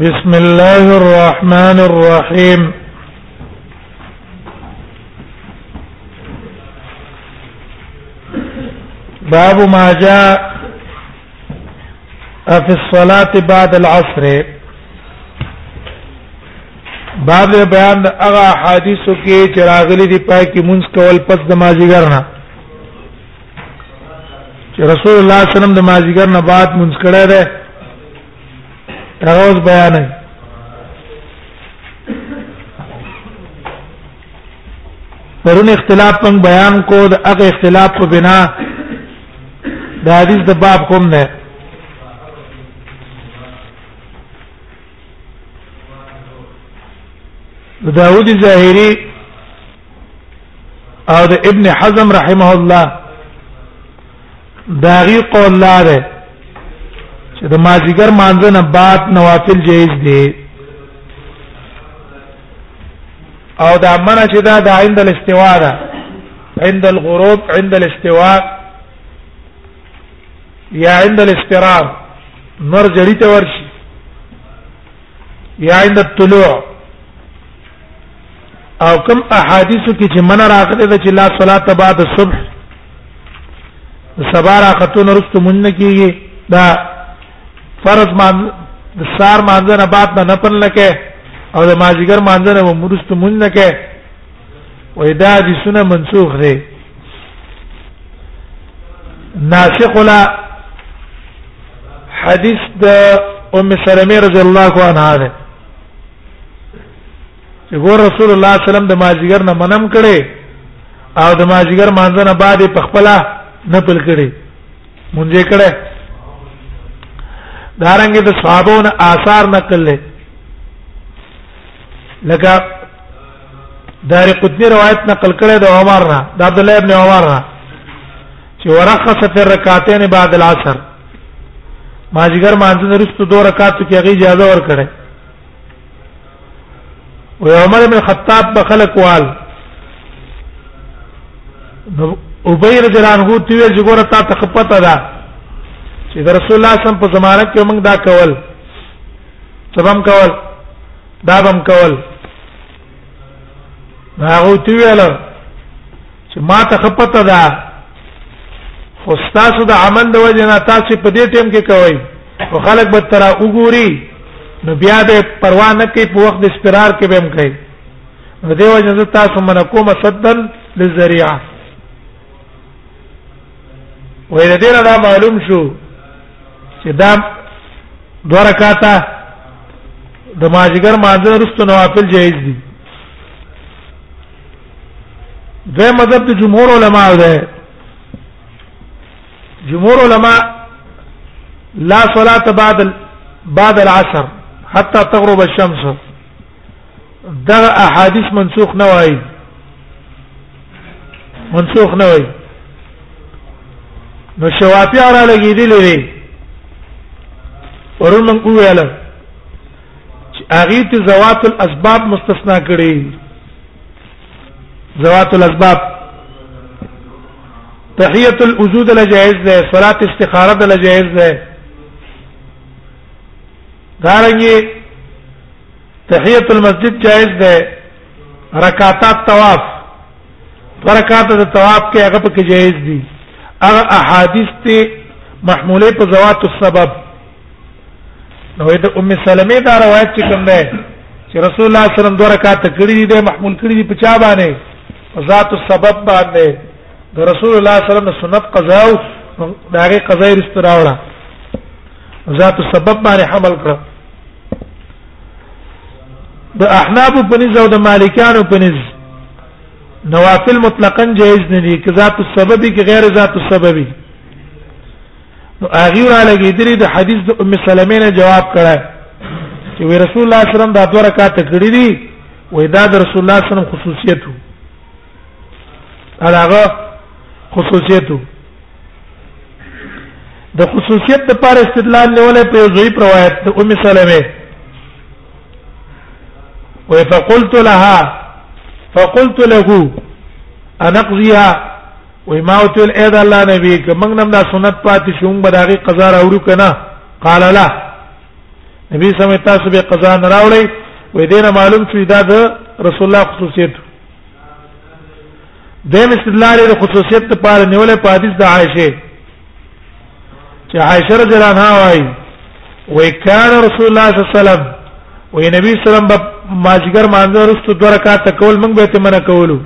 بسم الله الرحمن الرحيم باب ما جاء في الصلاة بعد العصر باب بیان د هغه حدیثو کې چې راغلي دي پای کې مونږ کول پس د مازیګر نه چې رسول الله صلی الله علیه وسلم د مازیګر نه بعد مونږ کړه ده هغه اوس بیان دی پرون اختلاف پم بیان کو د هغه اختلاف په بنا د حدیث د باب کوم نه داوود ظاهری او د ابن حزم رحمه الله دا غي قول لاره چې د مازیګر مانځه نه بعد نوافل جایز دي او دا منه چې دا د عند الاستواء ده عند الغروب عند الاستواء یا عند الاسترار نور جریته ورشي یا عند الطلوع او کوم احادیث کې چې من راغلي ده چې لا صلات بعد الصبح سبا راختون رست مون کیږي دا فرض مان سار مانځنه بعد نه پن لکه او د ماجیګر مانځنه مو مرست مون نه کې وې دا د سنه منسوخ دی ناسخ ولا حدیث د ام سلمہ رضی الله عنها ده چې ګور رسول الله صلی الله علیه وسلم د ماجیګر نه منم کړي او د ماجیګر مانځنه بعد په خپل نه پل کړي مونږه کړه دارنګ د صحابون آثار نقل له لکه دار قطنی روایت نقل کړه د عمر نه د عبد الله ابن عمر نه چې ورخص فی رکعتین بعد العصر ماجیګر مانځنه رسته دوه رکعات کې هغه اجازه ورکړه او عمر بن خطاب په خلق وال نو ابي رضی الله عنه ته ویل چې ګوره تا ته خپته ده چې د رسول الله صم په زمانه کې موږ دا کول تبم کول دا بم کول هغه ته ویل چې ما ته خپته ده خو تاسو د عمل د وجه نه تاسو په دې ټیم کې کوئ او خلک به تر وګوري نو بیا به پروا نه کوي په وخت د استقرار کې به هم کوي نو دیو جن تاسو من کوم صدن للذریعه وې د دې نه معلوم شو چې دا دوه رکعاته د ماجګر مانځه رستو نوافل جایز دي دوی مذهب د جمهور علما ده جمهور علما لا صلاه بعد بعد العصر حتى تغرب الشمس دا احاديث منسوخ نه وای منسوخ نه وای نو شوافی را لګی دی لري ورن من ویل چې اغه ته زوات الاسباب مستثنا کړي ذوات الاسباب تحیت الوجود لا جائز ده صلات استخاره لا جائز ده دارنګي تحیت المسجد جائز ده رکعاتات طواف برکات د طواف کې هغه پکې جائز دي هغه احادیث ته محموله په ذوات السبب نو د ام سلمې دا روایت چې کوم دی چې رسول الله صلی الله علیه وسلم دوه رکعات کړی دی محمول کړی دی په چا باندې ذات السبب باندې د رسول الله صلی الله علیه وسلم سنت قضا او داغه قضا یې رستراوړه ذات السبب باندې حمل کړ د احناب په نيز او د مالکانو په نيز نوافل مطلقاً جائز نه دي که ذات السبب کې غیر ذات السبب نو هغه را لګیدلی د حدیث د ام سلمې نه جواب کړه چې وی رسول الله صلی الله علیه وسلم دا دوه رکعات کړی دي وې دا د رسول الله صلی الله علیه وسلم خصوصیت وو هغه خصوصیت وو د خصوصیت د پر استدلال نیولې په ضعیف روایت د ام سلمې وې فقلت لها فقلت له انا قضيها وای ما او تل اې دا الله نبی ک موږ نم دا سنت پاتې شوم به داغي قضا راوړو کنه قال لا نبی سم تاسو به قضا نه راوړی وې دې نه معلوم چې دا د رسول الله خصوصیت د استدلال د خصوصیت لپاره نیولې په حدیث د عائشه چې عائشه رضی الله عنها وايي وای کان رسول الله صلی الله علیه وسلم وای نبی صلی الله علیه وسلم ماجګر مانځه رسو دوه رکعات کول موږ به ته منه کولو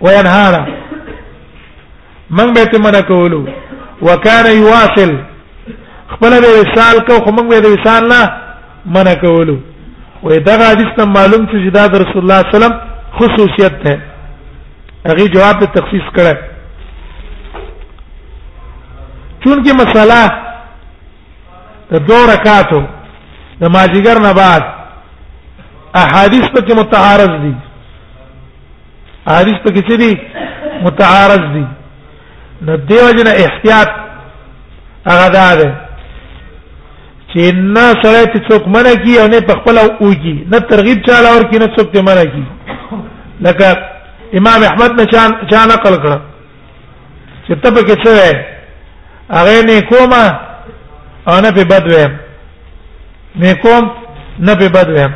وای انهارا موږ به ته منه کولو وکانه یواصل خپل به وصال کو خو موږ به وصال نه منه کولو وای دا حدیث ته معلوم چې دا رسول الله صلی الله علیه وسلم خصوصیت ده هغه جواب ته تخصیص کړه چونکه مسله د دوه رکعاتو د ماجیګر نه بعد احادیث په کې متعارض دي احادیث په کې څه دي متعارض دي نو دیو جن احتیاط هغه ده چې نه سره ته څوک منه کی او نه تخپل اوږي نه ترغیب چاله ور کی نه څوک ته منه کی لکه امام احمد نه چان چان نقل کړ چې ته په کې څه وې هغه نه کومه او نه په بد وې نه کوم نه په بد وې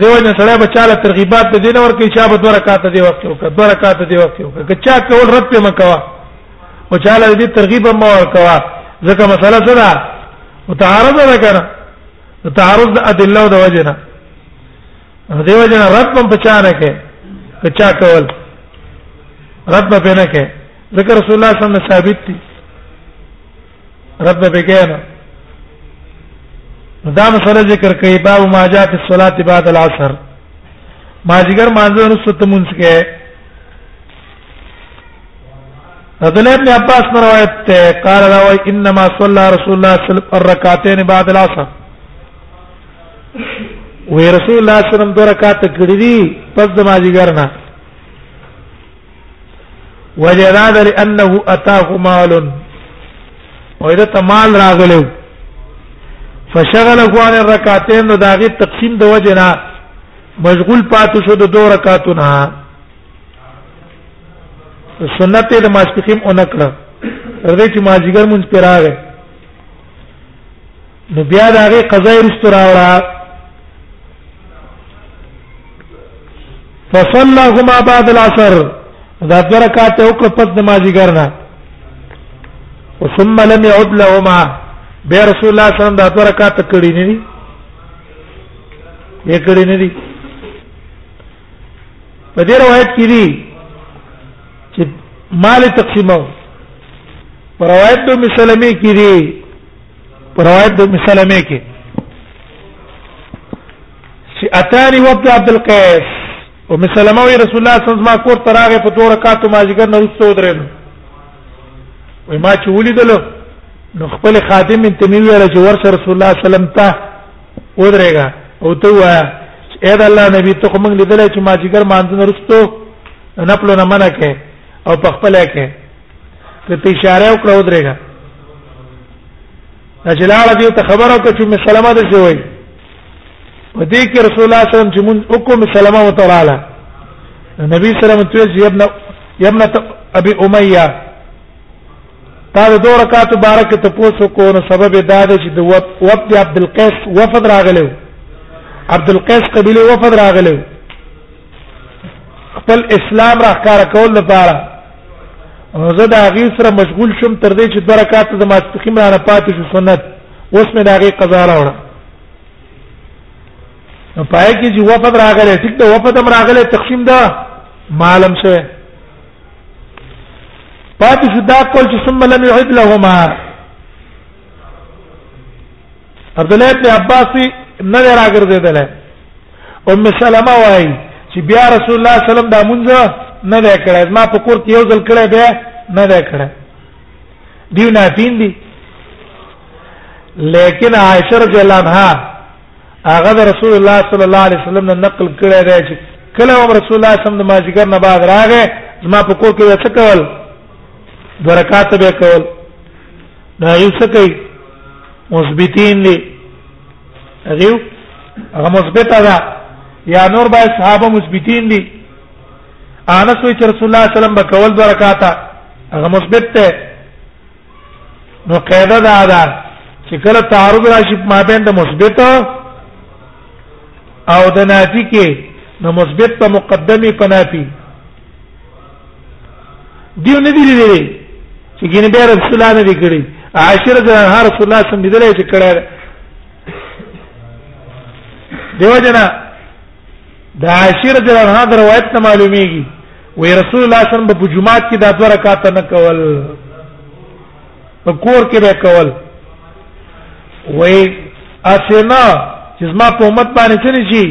دیو نه سره به چاله ترغیبات دین ور کی شابه دوه رکعات دی وخت او دوه رکعات دی وخت او که چا کول رد په مکوا او چاله دې ترغیب هم ورکوا ځکه مسله څه ده متعارض ده کنه تعارض د ادله او د وجنه دې وجنه رد په پچانه کې کچا کول رد په نه کې ذکر رسول الله صلی الله علیه وسلم ثابت دي رد په کې نه دا مسله ذکر کوي باب ما جاء في الصلاه بعد العصر ما ذکر مانځه نو ستمونس کې عبد الله ابن عباس نے روایت ہے قال روى انما صلى رسول الله صلى الله عليه وسلم الركعتين بعد العصر وی رسول الله صلی الله علیه وسلم دوه رکعات کړی دي پس د ماجیګر نه وجراد لانه اتاه مال او اذا تمال راغلو فشغله عن الركعتين نو داغه تقسیم د وجنا مشغول پاتې شو د دوه رکعاتونه سنت د ماسپخیم اونکړه تر دې چې ماجیګر مونږ پر راغې نو بیا دا غي قضا رست راوړه فصلهما بعد العصر دا برکات او کړ پد ماجیګر نه ثم لم يعد لهما به رسول الله صلی الله علیه وسلم دا برکات کړی نه دي یې کړی نه دي په دې روایت کې دي چې مال تقسیمو پر روایت د مسلمه کې دي پر روایت د مسلمه کې چې اتاني وفد عبد القيس او مسلمه وی رسول الله صلی الله علیه وسلم کور تراغه په دوه رکعاتو ماجګر نه رسو درن وای ما چې ولیدل نو خپل خادم ته می ویل چې ورسره رسول الله صلی الله علیه وسلم ته ودرېګا او ته وا اې د الله نبی ته کوم لیدل چې ما جګر مانځنه رستو نه پلو نه منه کې او په خپل کې ته ته اشاره وکړه ودرېګا اجلاله دې ته خبره وکړه چې مسلمه ده شوی په دې کې رسول الله صلی الله علیه وسلم چې مون وکړو مسلمه وتعالی نبی صلی الله علیه وسلم ته یې ابن ابن ابي اميه دا د دوه رکعاتو بارک ته پوسو کو نو سبب دا دی چې د وفد عبد القیس وفد راغلو عبد القیس قبيله وفد راغلو خپل اسلام راخکار کول لپاره زه دا غي سره مشغول شم تر دې چې دوه رکعات د ماسپخیم را نه پاتې شو سنت اوس مې دا غي قضا راوړه نو پای کې چې وفد راغله ټیک ته وفد هم راغله تقسیم دا معلوم شه پاتې شو دا قول چې ثم لم يعد لهما عبد الله بن عباس نه راګرځیدل ام سلمہ وای چې بیا رسول الله صلی الله علیه وسلم دا مونږ نه دا کړه ما په کور کې یو ځل کړه بیا نه دا کړه دیو نه پیندي لیکن عائشہ رضی الله عنها هغه د رسول الله صلی الله علیه وسلم نه نقل کړی دی چې کله هم رسول الله صلی الله علیه وسلم د ماجګر نه بعد راغی زما په کور کې څه کول دوه رکعات به کول دا یو څه کوي مثبتین دي هغه هغه مثبت ده یا نور به صحابه مثبتین دي انس وی چې رسول الله صلی الله علیه وسلم به کول دوه رکعات هغه مثبت ته نو قاعده دا ده چې کله تعارض راشي په مابین د مثبت او د نافي کې نو مثبت په مقدمه په نافي دیو نه دی لري چې ګینه بیا رسول الله نه دی کړی عاشر د هر رسول الله سم دی لري چې کړه دیو جنا دا عاشره د رضی الله روایت نه معلومیږي وی رسول الله صلی الله علیه وسلم په جمعات کې دا دوه رکعات نه کول په کور کې به کول وی اسنا چې زما په امت باندې څه نشي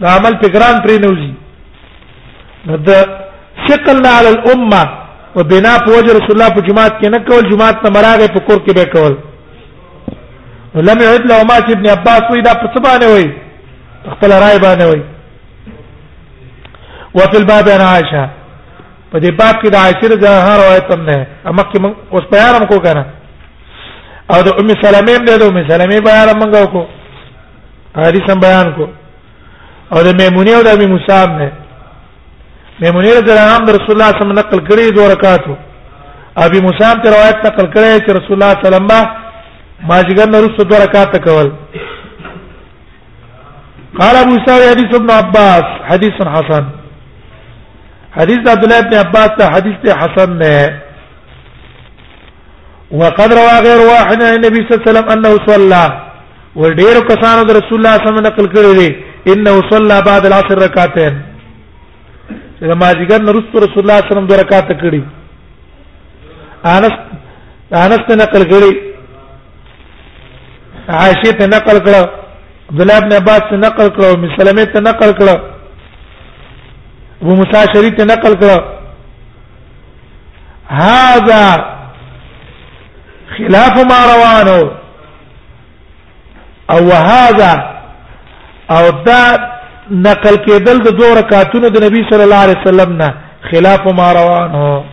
دا عمل په ګران پرې نه وځي نو دا ثقلنا علی الامه وبنا په وجه رسول الله په جمعات کې نه کول جمعات نه مراغه په کور کې به کول لم يعد له ما چې ابن عباس وی دا په څه باندې وی خپل رائے باندې وی وفي الباب عن عائشه په دې باب کې د عائشه رضی الله عنها روایت هم ده اما کې موږ اوس بیان هم کو کنه او د ام سلمې هم ده د ام سلمې بیان هم موږ کو حدیث هم بیان کو او د میمونې او د ابي موسی هم ده میمونه رضی الله عنها رسول الله صلی الله علیه وسلم نقل کړی دوه رکعاتو ابي موسی هم روایت نقل کړی چې رسول الله صلی الله علیه وسلم ما جګر نه رسو دوه رکعات کول قال ابو سعيد حديث ابن عباس حديث حسن حديث عبد الله بن عباس ته حديث حسن نه وقد روى غير واحد عن النبي صلى الله عليه وسلم انه صلى وډیر کسانو د رسول الله صلی الله علیه وسلم نقل کړی دی انه صلى بعد العصر رکعتين دا ماجیګر نرست رسول الله صلی الله علیه وسلم دوه رکعات کړی انس انس ته نقل کړی عائشه ته نقل کړ عبد الله ابن عباس ته نقل کړ ام سلمہ ته نقل کړ ابو موسی شری ته نقل کړ هذا خلاف ما روانو او هذا او دا نقل کېدل د دوه رکعاتونو د نبی صلی الله علیه وسلم نه خلاف ما روانو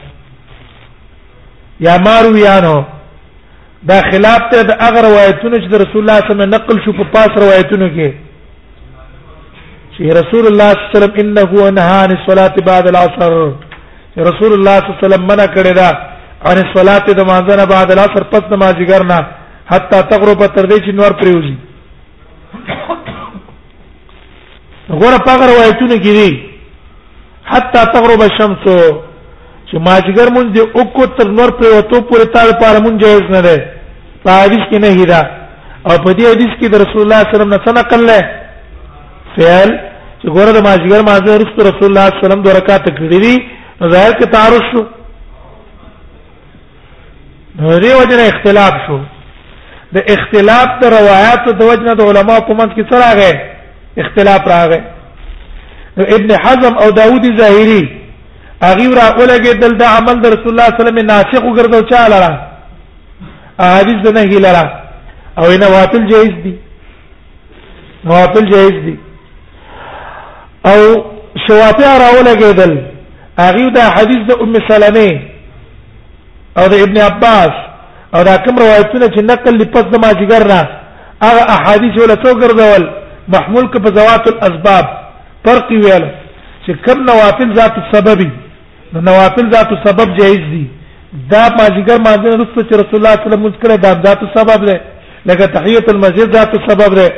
یا مارویانو دا خلاف ته د هغه روایتونو چې د رسول الله صلی الله علیه وسلم نقل شو په پاس روایتونو کې چې رسول الله صلی الله علیه وسلم انه نهى عن الصلاه بعد العصر رسول الله صلی الله علیه وسلم منع کړی دا عن الصلاه د مانځنه بعد العصر پس نمازګر نه حتا تغرب تر دې چې نور پریوزي غره پاګه روایتونه کې دي حتا تغرب الشمس چې ماجګر مونږ دې او کو تر نور پر وته پورې تاړ پار مونږ جایز نه ده په حدیث کې نه هیدا او په دې حدیث کې د رسول الله صلی الله علیه وسلم نه څه نقل له فعل چې ګوره د ماجګر مازه رسول الله صلی الله علیه وسلم دوه رکعات کړې دي ظاهر کې تعارض شو دې وجنه اختلاف شو د اختلاف د روایتو د وجنه د علما په منځ کې څه راغی اختلاف راغی نو ابن حزم او داوودی ظاهری هغه را اولګه دل د عمل د رسول الله صلی الله علیه وسلم ناسخ وګرځاو چا لره احادیث د نهی لره او نه واتل جایز دي واتل جایز دي او شوافع راولګېدل هغه دا حدیث د ام سلمې او د ابن عباس او دا کوم روایتونه چې نقل لپس د ماجګر نه هغه احادیث ولا تو ګرځول محمول ک په ذوات الاسباب فرق ویل چې کوم نوافل ذات السببي نو نوافل ذات سبب جایز دي دا ماجیګر مانځه رسول چې رسول الله صلی الله علیه وسلم موږ کړه دا ذات سبب دی لکه تحیت المسجد ذات سبب دی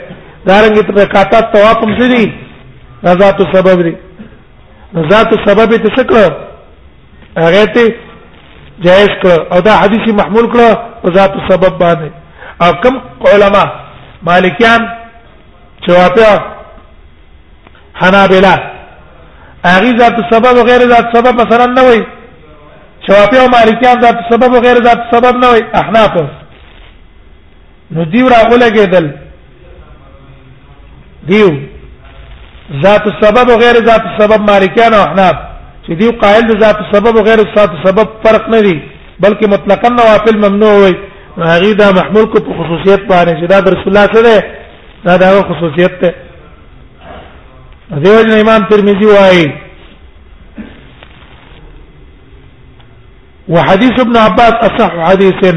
دا رنګ ته رکعات طواف هم دي دا ذات سبب دی ذات سبب ته څه کړو هغه ته جائز کړ او دا حدیث محمول کړ او ذات سبب باندې او کم علما مالکیان چواپیا حنابلہ اغي ذات سبب غیر ذات سبب مثلا نه وي شوافی او مالکیان ذات سبب غیر ذات سبب نه وي احناف نو دیو را ولګیدل دیو ذات سبب او غیر ذات سبب مالکیان او احناف چې دیو قائل د ذات سبب او غیر ذات سبب فرق نه دي بلکې مطلقاً نوافل ممنوع وي هغه دا محمول کو په خصوصیت باندې چې دا رسول الله سره دا د خصوصیت ته دیو جن امام ترمذی وايي وحديث ابن عباس اصح حديث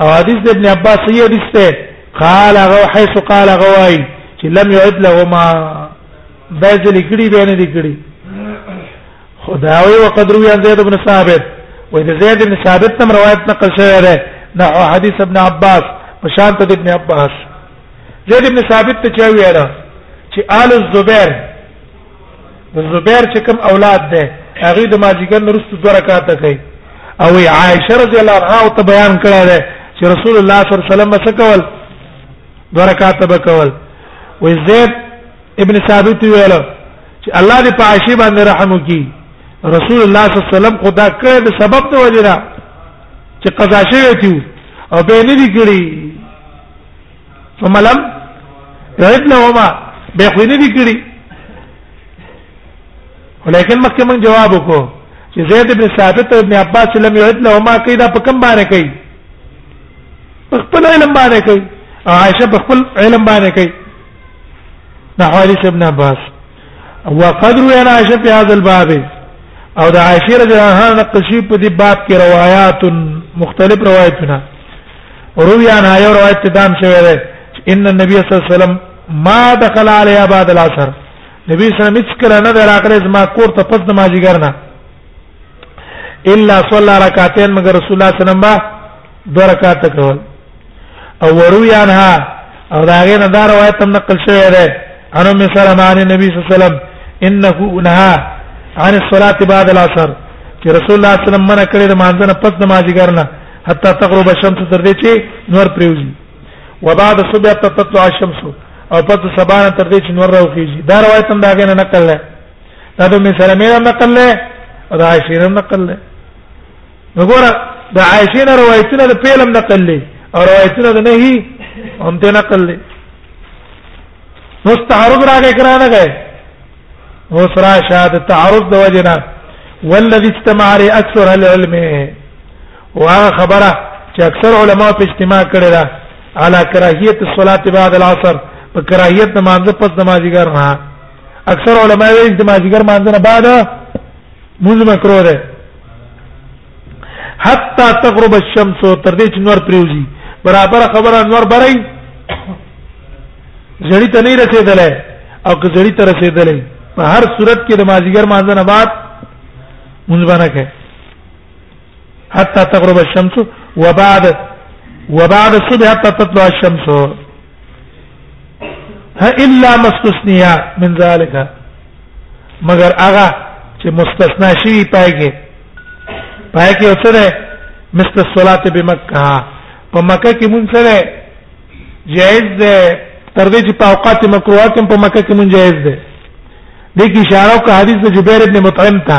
او حديث ابن عباس هي دسته قال غو حيث قال غواي چې لم يعد لهما بذل کړي بین دي کړي خداوي وقد روي عن زيد بن ثابت واذا زيد بن ثابت تم روايت نقل شوی ده نحو حديث ابن عباس وشانت ابن عباس زید ابن ثابت ته چا ویرا چې آل الزبیر د زبیر چې کوم اولاد ده هغه د ماجیګر نرستو دوه رکعات کوي او عائشه رضی الله عنها او ته بیان کړی دی چې رسول الله صلی الله علیه وسلم څه کول دوه رکعات به کول و زید ابن ثابت ویل چې الله دې په عائشه باندې رحم وکړي رسول الله صلی الله علیه وسلم خدا کړه د سبب ته وجرا چې قضا شوی او به نه دي کړی ثم لم يعدلهما به خو نه دي کړی ولیکن مخکې موږ جواب وکړو چې زید بن ثابت او ابن عباس لم يعدلهما کیدا په کوم باندې کوي په خپل علم باندې کوي عائشه په خپل علم باندې کوي د حوالي ابن عباس وقدر انا عائشه في هذا الباب او د عائشه رضی الله عنها نقل شي په دې باب کې روایت مختلف روایتونه روي انا یو روایت دام شوی دی ان النبي صلی الله علیه وسلم ما دخل عليها بعد العصر نبی صلی الله علیه وسلم هیڅ کله نه راغلی زما کور ته پس نمازیګر نه الا صلى ركعتين مگر رسول الله صلی الله علیه وسلم دو رکعات کول او وروي عنها او دا غیر دا روایت هم نقل شوی دی انو می سلام علی نبی صلی الله علیه وسلم انه نهى عن الصلاه بعد العصر چې رسول الله صلی الله علیه وسلم منع کړی د مانځنه پس د ماجیګر نه حتی تغرب الشمس تر دې چې نور پریوزي وبعد الصبح حتى تطلع الشمس او پس د سبا نه تر دې چې نور راوخیږي دا روایت هم دا غیر نقل دی دا د می سلام علی نقل دی او دا عائشہ نقل دی وګوره د عائشه نه روایتونه د پیلم نقل لې او روایتونه د نهي هم ته نقل لې نو تعارض راغی کرانه غي هو سرا شاد تعارض د وجنه والذي استمع عليه اكثر العلم وهغه خبره چې اکثر علما په اجتماع کړي ده على کراهیت الصلاه بعد العصر په کراهیت نماز پس نمازګر نه اکثر علما یې نمازګر مانځنه بعد موږ مکروه ده حتا تغرب الشمس تر دې چې نور پریوزي برابر خبره نور برای زړی ته نه رسیدلې او که زړی ته رسیدلې په هر صورت کې د مازیګر مانځنه بعد مونږ باندې کې حتا تغرب الشمس وبعد وبعد الصبح حتى تطلع الشمس الا مستثنیا من ذالک مگر هغه چې مستثنا شي پایږي پایږي او سره مثل الصلاه بمکه په مکه کې مونږ سره جائز ده تر دې چې په اوقات مکروهات په مکه کې مونږ جائز ده د کی اشاره او حدیث د جبیر ابن مطعم ته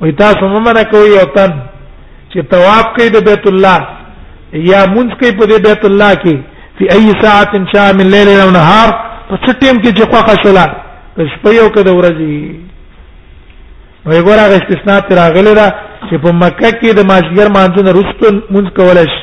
وای تاسو ممنه کوي یو تن چې طواف کوي د بیت الله یا مونږ کوي په بیت الله کې فی ای ساعت شاء من لیل او نهار په څه ټیم کې چې خوښه شولا د شپې یو کې د ورځې نو یو راغی استثناء تر غلې را چې په مکه کې د ماشګر مانځنه رستون مونږ کولای شي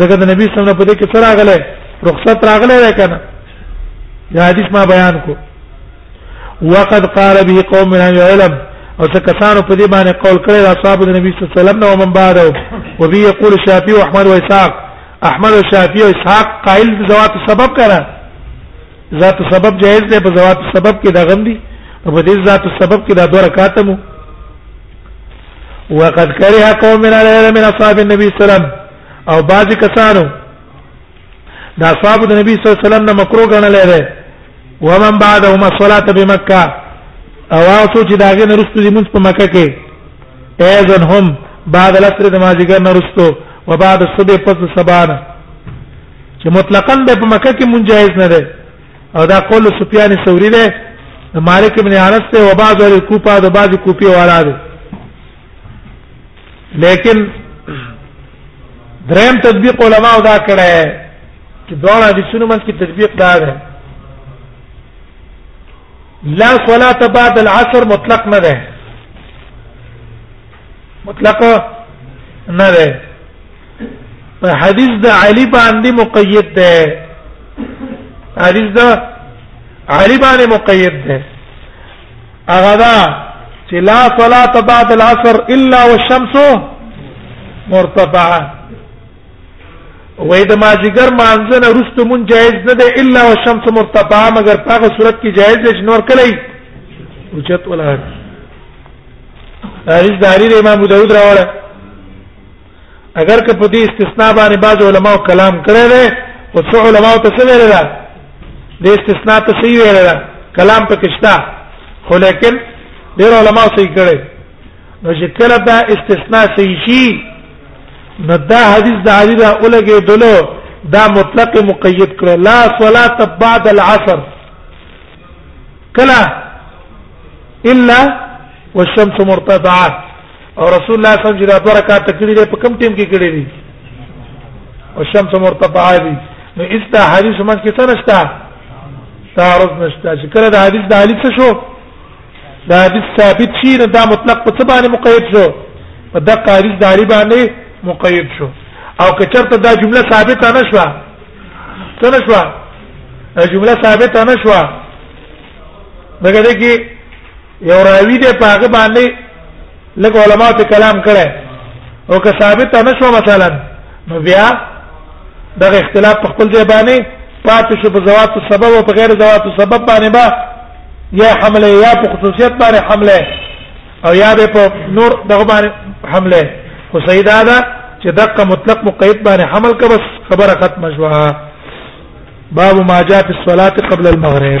ځکه د نبی صلی الله علیه وسلم په دې کې سره غلې رخصت راغلې ده کنه دا حدیث ما بیان کو وقد قال به قوم من العلم او څه کسانو په دې باندې قول کړی د اصحاب د نبی صلی الله علیه وسلم نو من بعد او وبي يقول الشافعي واحمد واسحاق احمد الشافعي واسحاق قائل ذوات سبب کړه ذات سبب جائز ده په ذوات سبب کې دا غم دي په دې ذات سبب کې دا دوه رکعات مو وقد كره قوم من العلم من اصحاب النبي صلى الله عليه وسلم او بعض کسانو د اصحاب د نبی صلی الله علیه وسلم نه مکروه ګڼل دی ومن بعدهم الصلاه بمکه او اوسو چې داګه نرستو دي موږ په مکه کې اذن هم بعد العصر د ماجګر نرستو وبعد الصبح پس سبانه چې مطلقاً به په مکه کې مونږ جایز نه ده او دا قول سفیان ثوری ده مالک ابن انس ته او بعض ور کوپا د بعض کوپی والا ده لیکن دریم تطبیق علما دا کړه چې دواړه د شنو من کې تطبیق دا ده لا صلاه بعد العصر مطلق نه ده مطلق نه ده په حدیث د علی باندې مقید ده حدیث د علی باندې مقید ده هغه دا چې لا صلاه بعد العصر الا والشمس مرتفعه وې د ماجیګر مانځنه رستو مون جایز نه ده الا والشمس مرتفعه مگر په هغه صورت کې جایز ده چې نور کله اوچت ولا حدیث داری امام ابو داود راوړ اگر که په دې استثناء باندې بعض علماو کلام کړی دی او څو علماو ته څه ویل ده د استثناء ته صحیح ویل ده کلام په کښتا خو لیکن ډېر علماو صحیح کړی نو چې کله دا استثناء صحیح شي نو دا حدیث د علی دا اولګې دلو دا مطلق مقید کړ لا صلاه بعد العصر کلا الا والشمس مرتفعه او رسول الله صلی الله علیه وسلم چې برکات کړی دی په کم ټیم کې کړی دی او شمس مرتفعه دی نو استا حدیث من کې څه نشته تعارض نشته چې کله د حدیث د حدیث شو دا حدیث ثابت شي نو دا مطلق په څه باندې مقید شو په دقه حدیث د علی باندې مقید شو او که چرته دا جمله ثابته نشوه څه نشوه جمله ثابته نشوه دغه دې کې یو راوی دې پاګه باندې لکه علما ته کلام کړي او که ثابت نه شو مثلا نو بیا دغه اختلاف په خپل ځای باندې پاتې شو په ذوات سبب او په غیر ذوات سبب باندې با یا حمله یا په خصوصیت باندې حمله او یا به په نور دغه باندې حمله خو سیدا دا چې دقه مطلق مقید باندې حمل کا بس خبره ختمه شوه باب ما جاء في الصلاه قبل المغرب